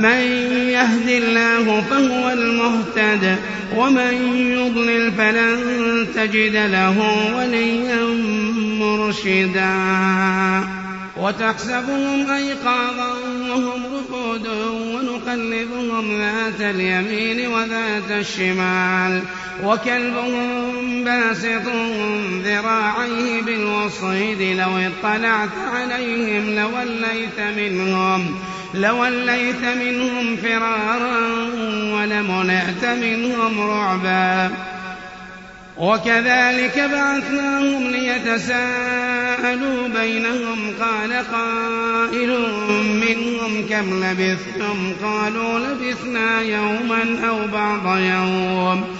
من يهد الله فهو المهتد ومن يضلل فلن تجد له وليا مرشدا. وتحسبهم أيقاظا وهم رقود ونقلبهم ذات اليمين وذات الشمال. وكلبهم باسط ذراعيه بالوصيد لو اطلعت عليهم لوليت منهم. لوليت منهم فرارا ولملأت منهم رعبا. وكذلك بعثناهم ليتساءلوا بينهم قال قائل منهم كم لبثتم؟ قالوا لبثنا يوما أو بعض يوم.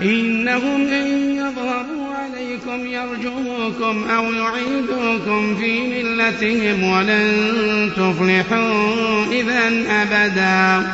إنهم إن يظهروا عليكم يرجوكم أو يعيدوكم في ملتهم ولن تفلحوا إذا أبدا.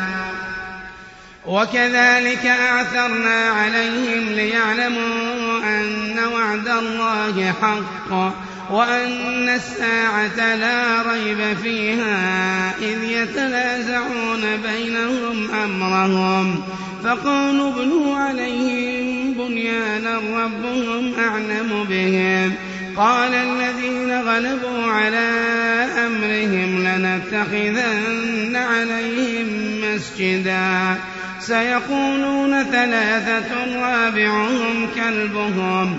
وكذلك أعثرنا عليهم ليعلموا أن وعد الله حق. وأن الساعة لا ريب فيها إذ يتنازعون بينهم أمرهم. فقالوا ابنوا عليهم بنيانا ربهم أعلم بهم. قال الذين غلبوا على أمرهم لنتخذن عليهم مسجدا. سيقولون ثلاثة رابعهم كلبهم.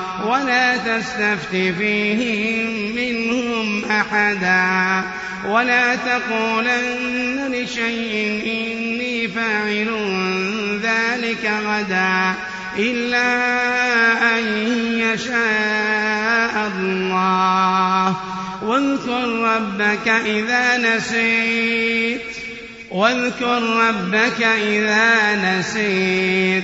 ولا تستفت فيهم منهم أحدا ولا تقولن لشيء إني فاعل ذلك غدا إلا أن يشاء الله. واذكر ربك إذا نسيت واذكر ربك إذا نسيت.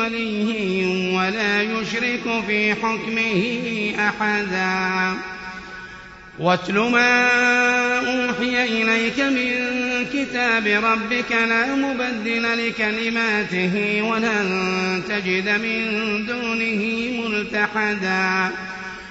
ولي ولا يشرك في حكمه أحدا. واتل ما أوحي إليك من كتاب ربك لا مبدل لكلماته ولن تجد من دونه ملتحدا.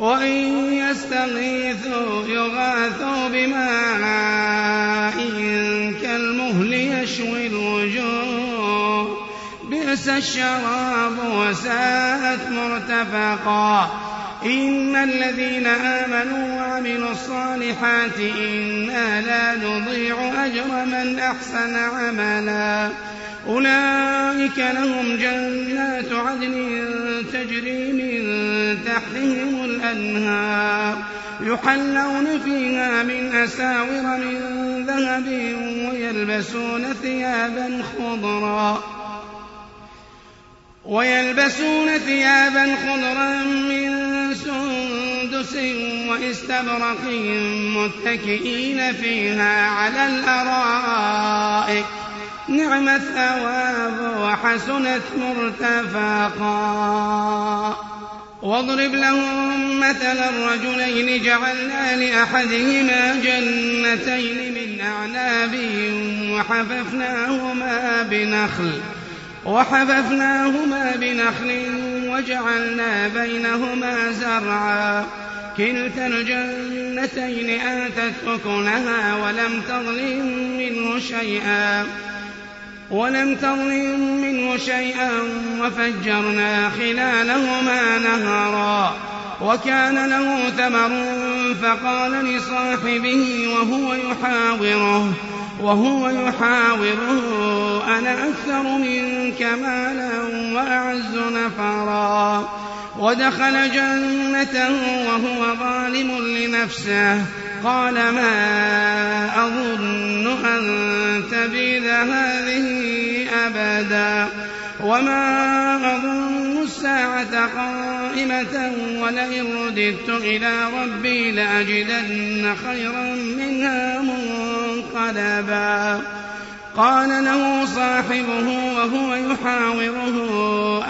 وإن يستغيثوا يغاثوا بماء كالمهل يشوي الوجوه. بئس الشراب وساءت مرتفقا. إن الذين آمنوا وعملوا الصالحات إنا لا نضيع أجر من أحسن عملا. أولئك لهم جنات عدن تجري من تحتهم الأنهار يحلون فيها من أساور من ذهب ويلبسون ثيابا خضرا ويلبسون ثيابا خضرا من سندس واستبرق متكئين فيها على الأرائك. نعم الثواب وحسنت مرتفقا. واضرب لهم مثل الرجلين جعلنا لأحدهما جنتين من أعناب وحففناهما بنخل وحففناهما بنخل وجعلنا بينهما زرعا. كلتا الجنتين آتت أكلها ولم تظلم منه شيئا. ولم تظلم منه شيئا وفجرنا خلالهما نهرا وكان له ثمر فقال لصاحبه وهو يحاوره وهو يحاوره أنا أكثر منك مالا وأعز نفرا. ودخل جنته وهو ظالم لنفسه. قال ما أظن أن تبيد هذه أبدا وما أظن الساعة قائمة ولئن رددت إلى ربي لأجدن خيرا منها منقلبا. قال له صاحبه وهو يحاوره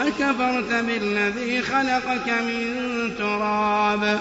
أكفرت بالذي خلقك من تراب؟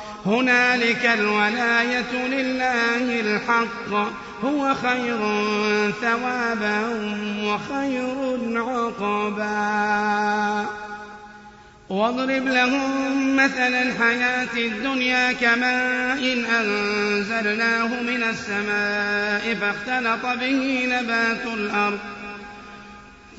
هنالك الولاية لله الحق. هو خير ثوابا وخير عقبا. واضرب لهم مثل الحياة الدنيا كماء أنزلناه من السماء فاختلط به نبات الأرض.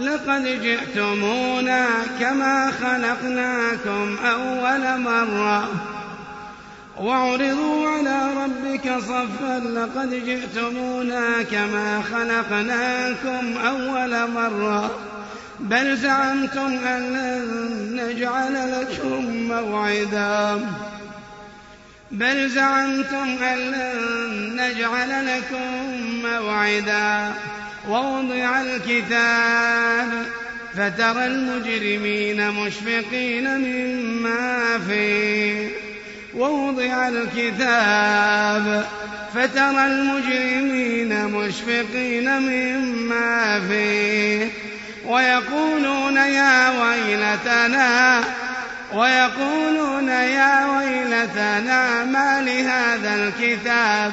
لقد جئتمونا كما خلقناكم أول مرة. وعرضوا على ربك صفا لقد جئتمونا كما خلقناكم أول مرة. بل زعمتم أن لن نجعل لكم موعدا. بل زعمتم أن لن نجعل لكم موعدا. ووضع الكتاب فترى المجرمين مشفقين مما فيه. ووضع الكتاب فترى المجرمين مشفقين مما فيه. ويقولون يا ويلتنا ويقولون يا ويلتنا ما لهذا الكتاب؟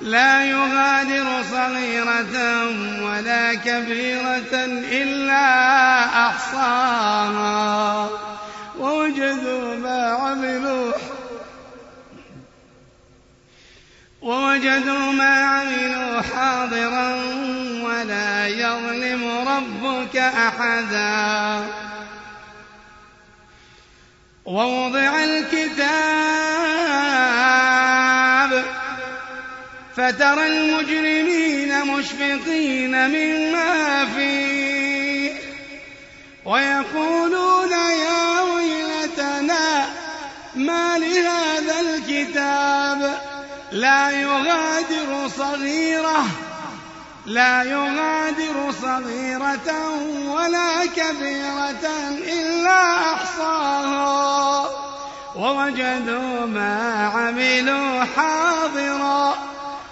لا يغادر صغيرة ولا كبيرة إلا أحصاها. ووجدوا ما عملوا. ووجدوا ما عملوا حاضرا ولا يظلم ربك أحدا. ووضع الكتاب فترى المجرمين مشفقين مما فيه ويقولون يا ويلتنا ما لهذا الكتاب؟ لا يغادر صغيرة لا يغادر صغيرة ولا كبيرة إلا أحصاها ووجدوا ما عملوا حاضرا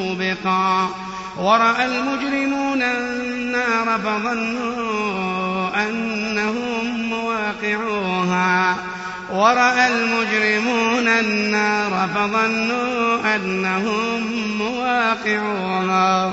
موبقا ورأى المجرمون النار فظنوا أنهم مواقعوها. ورأى المجرمون النار فظنوا أنهم مواقعوها.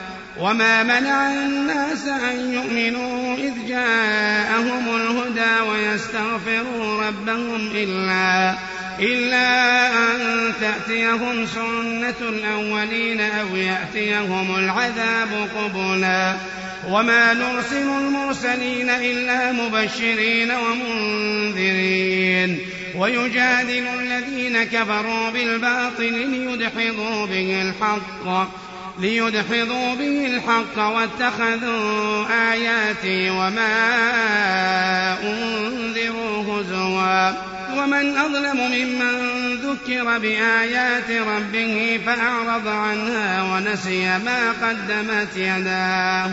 وما منع الناس أن يؤمنوا إذ جاءهم الهدى ويستغفروا ربهم إلا إلا أن تأتيهم سنة الأولين أو يأتيهم العذاب قبلا. وما نرسل المرسلين إلا مبشرين ومنذرين. ويجادل الذين كفروا بالباطل ليدحضوا به الحق. ليدحضوا به الحق واتخذوا آياتي وما أنذروا هزوا. ومن أظلم ممن ذكر بآيات ربه فأعرض عنها ونسي ما قدمت يداه.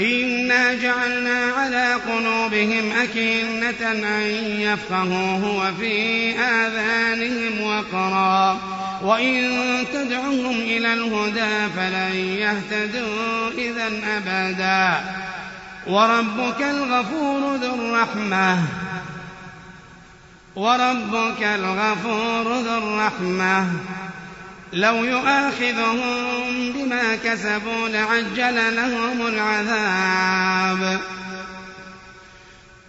إنا جعلنا على قلوبهم أكنة أن يفقهوه وفي آذانهم وقرا. وإن تدعهم إلى الهدى فلن يهتدوا إذا أبدا وربك الغفور ذو الرحمة وربك الغفور ذو الرحمة لو يؤاخذهم بما كسبوا لعجل لهم العذاب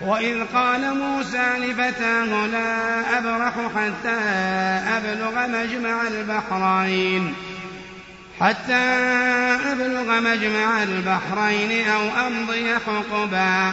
وإذ قال موسى لفتاه لا أبرح حتى أبلغ مجمع البحرين. حتى أبلغ مجمع البحرين أو أمضي حقبا.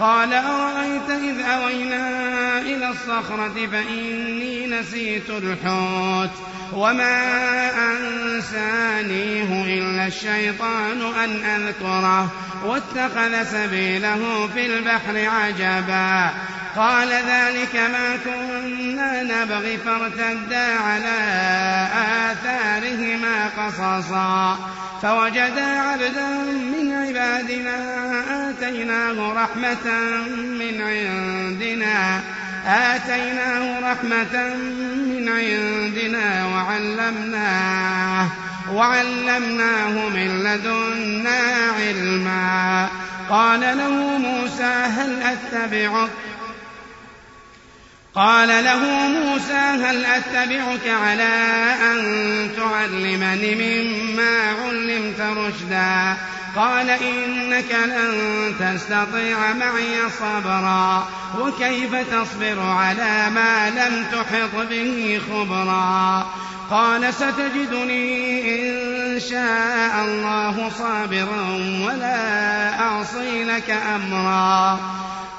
قال أرأيت إذ أوينا إلى الصخرة فإني نسيت الحوت وما أنسانيه إلا الشيطان أن أذكره واتخذ سبيله في البحر عجبا قال ذلك ما كنا نبغي فارتدا على آثارهما قصصا. فوجدا عبدا من عبادنا آتيناه رحمة من عندنا. آتيناه رحمة من عندنا وعلمناه وعلمناه من لدنا علما. قال له موسى هل أتبعك؟ قال له موسى هل أتبعك على أن تعلمني مما علمت رشدا؟ قال إنك لن تستطيع معي صبرا وكيف تصبر على ما لم تحط به خبرا؟ قال ستجدني إن شاء الله صابرا ولا أعصي لك أمرا.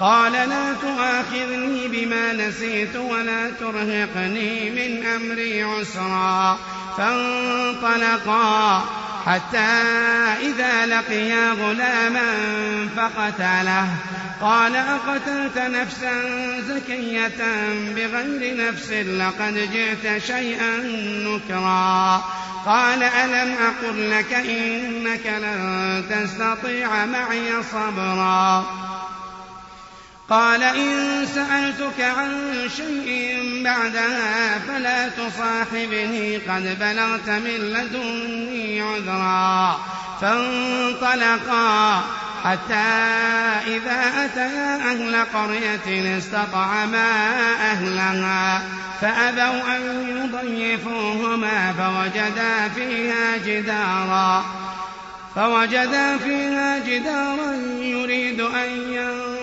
قال لا تؤاخذني بما نسيت ولا ترهقني من أمري عسرا. فانطلقا حتى إذا لقيا غلاما فقتله. قال أقتلت نفسا زكية بغير نفس لقد جئت شيئا نكرا. قال ألم أقل لك إنك لن تستطيع معي صبرا. قال إن سألتك عن شيء بعدها فلا تصاحبني قد بلغت من لدني عذرا. فانطلقا حتى إذا أتيا أهل قرية استطعما أهلها فأبوا أن يضيفوهما فوجدا فيها جدارا. فوجدا فيها جدارا يريد أن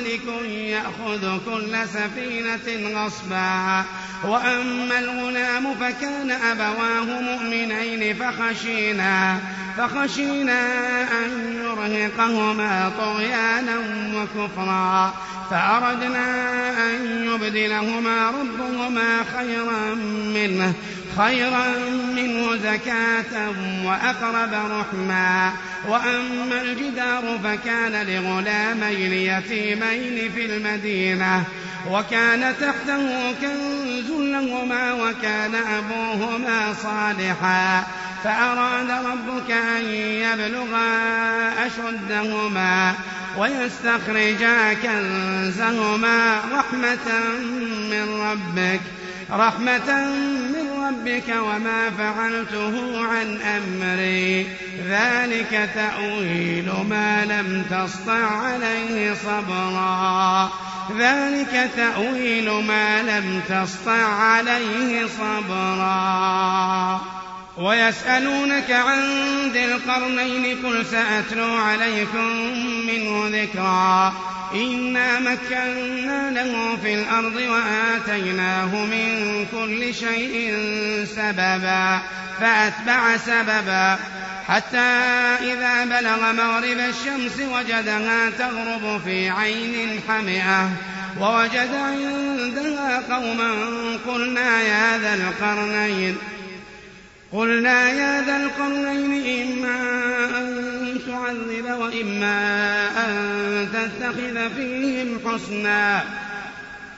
ملك يأخذ كل سفينة غصبا. وأما الغلام فكان أبواه مؤمنين فخشينا فخشينا أن يرهقهما طغيانا وكفرا. فأردنا أن يبدلهما ربهما خيرا منه خيرا منه زكاة وأقرب رحما. وأما الجدار فكان لغلامين يتيمين في المدينة وكان تحته كنز لهما وكان أبوهما صالحا. فأراد ربك أن يبلغا أشدهما ويستخرجا كنزهما رحمة من ربك. رحمة من ربك وما فعلته عن أمري. ذلك تأويل ما لم تسطع عليه صبرا. ذلك تأويل ما لم تسطع عليه صبرا. ويسألونك عن ذي القرنين قل سأتلو عليكم منه ذكرا. إنا مكنا له في الأرض وآتيناه من كل شيء سببا فأتبع سببا حتى إذا بلغ مغرب الشمس وجدها تغرب في عين حمئة ووجد عندها قوما قلنا يا ذا القرنين قلنا يا ذا القرنين إما أن تعذب وإما أن تتخذ فيهم حسنا.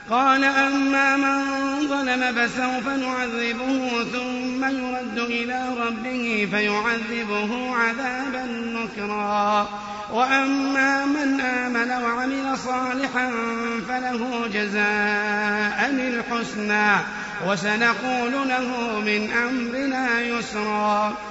قال أما من ظلم فسوف نعذبه ثم يرد إلى ربه فيعذبه عذابا نكرا. وأما من آمن وعمل صالحا فله جزاء الحسنى. وسنقول له من أمرنا يسرا.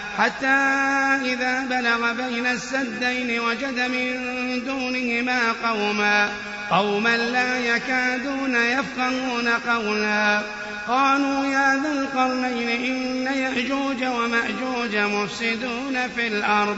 حتى إذا بلغ بين السدين وجد من دونهما قوما قوما لا يكادون يفقهون قولا. قالوا يا ذا القرنين إن يأجوج ومأجوج مفسدون في الأرض.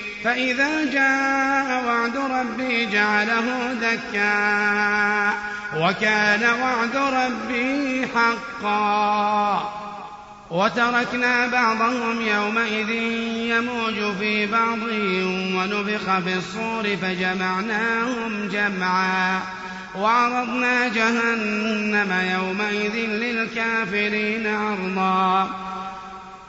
فإذا جاء وعد ربي جعله دكا وكان وعد ربي حقا. وتركنا بعضهم يومئذ يموج في بعض ونفخ في الصور فجمعناهم جمعا. وعرضنا جهنم يومئذ للكافرين عرضا.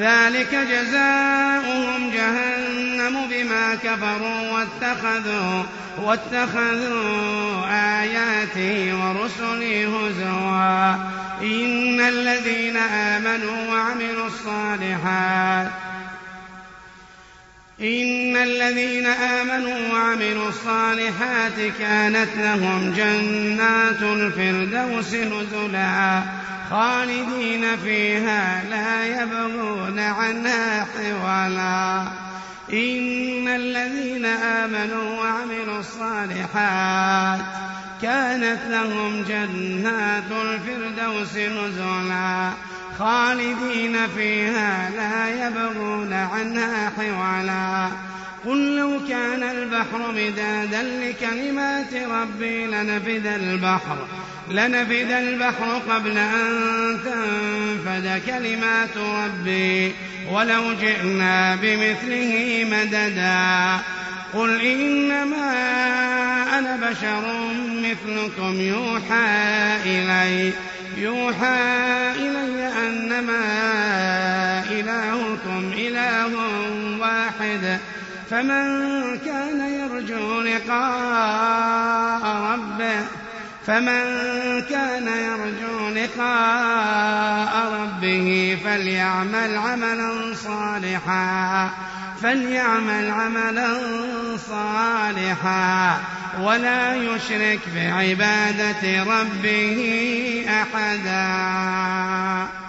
ذلك جزاؤهم جهنم بما كفروا واتخذوا واتخذوا آياتي ورسلي هزوا. إن الذين آمنوا وعملوا الصالحات إن الذين آمنوا وعملوا الصالحات كانت لهم جنات الفردوس نزلا. خالدين فيها لا يبغون عنها حولا إن الذين آمنوا وعملوا الصالحات كانت لهم جنات الفردوس نزلا. خالدين فيها لا يبغون عنها حولا قل لو كان البحر مدادا لكلمات ربي لنفد البحر لنفد البحر قبل أن تنفد كلمات ربي. ولو جئنا بمثله مددا. قل إنما أنا بشر مثلكم يوحى إلي. يوحى إلي أنما إلهكم إله واحد فمن كان يرجو لقاء ربه فمن كان يرجو لقاء ربه فليعمل عملا صالحا فليعمل عملا صالحا. ولا يشرك بعبادة ربه أحدا.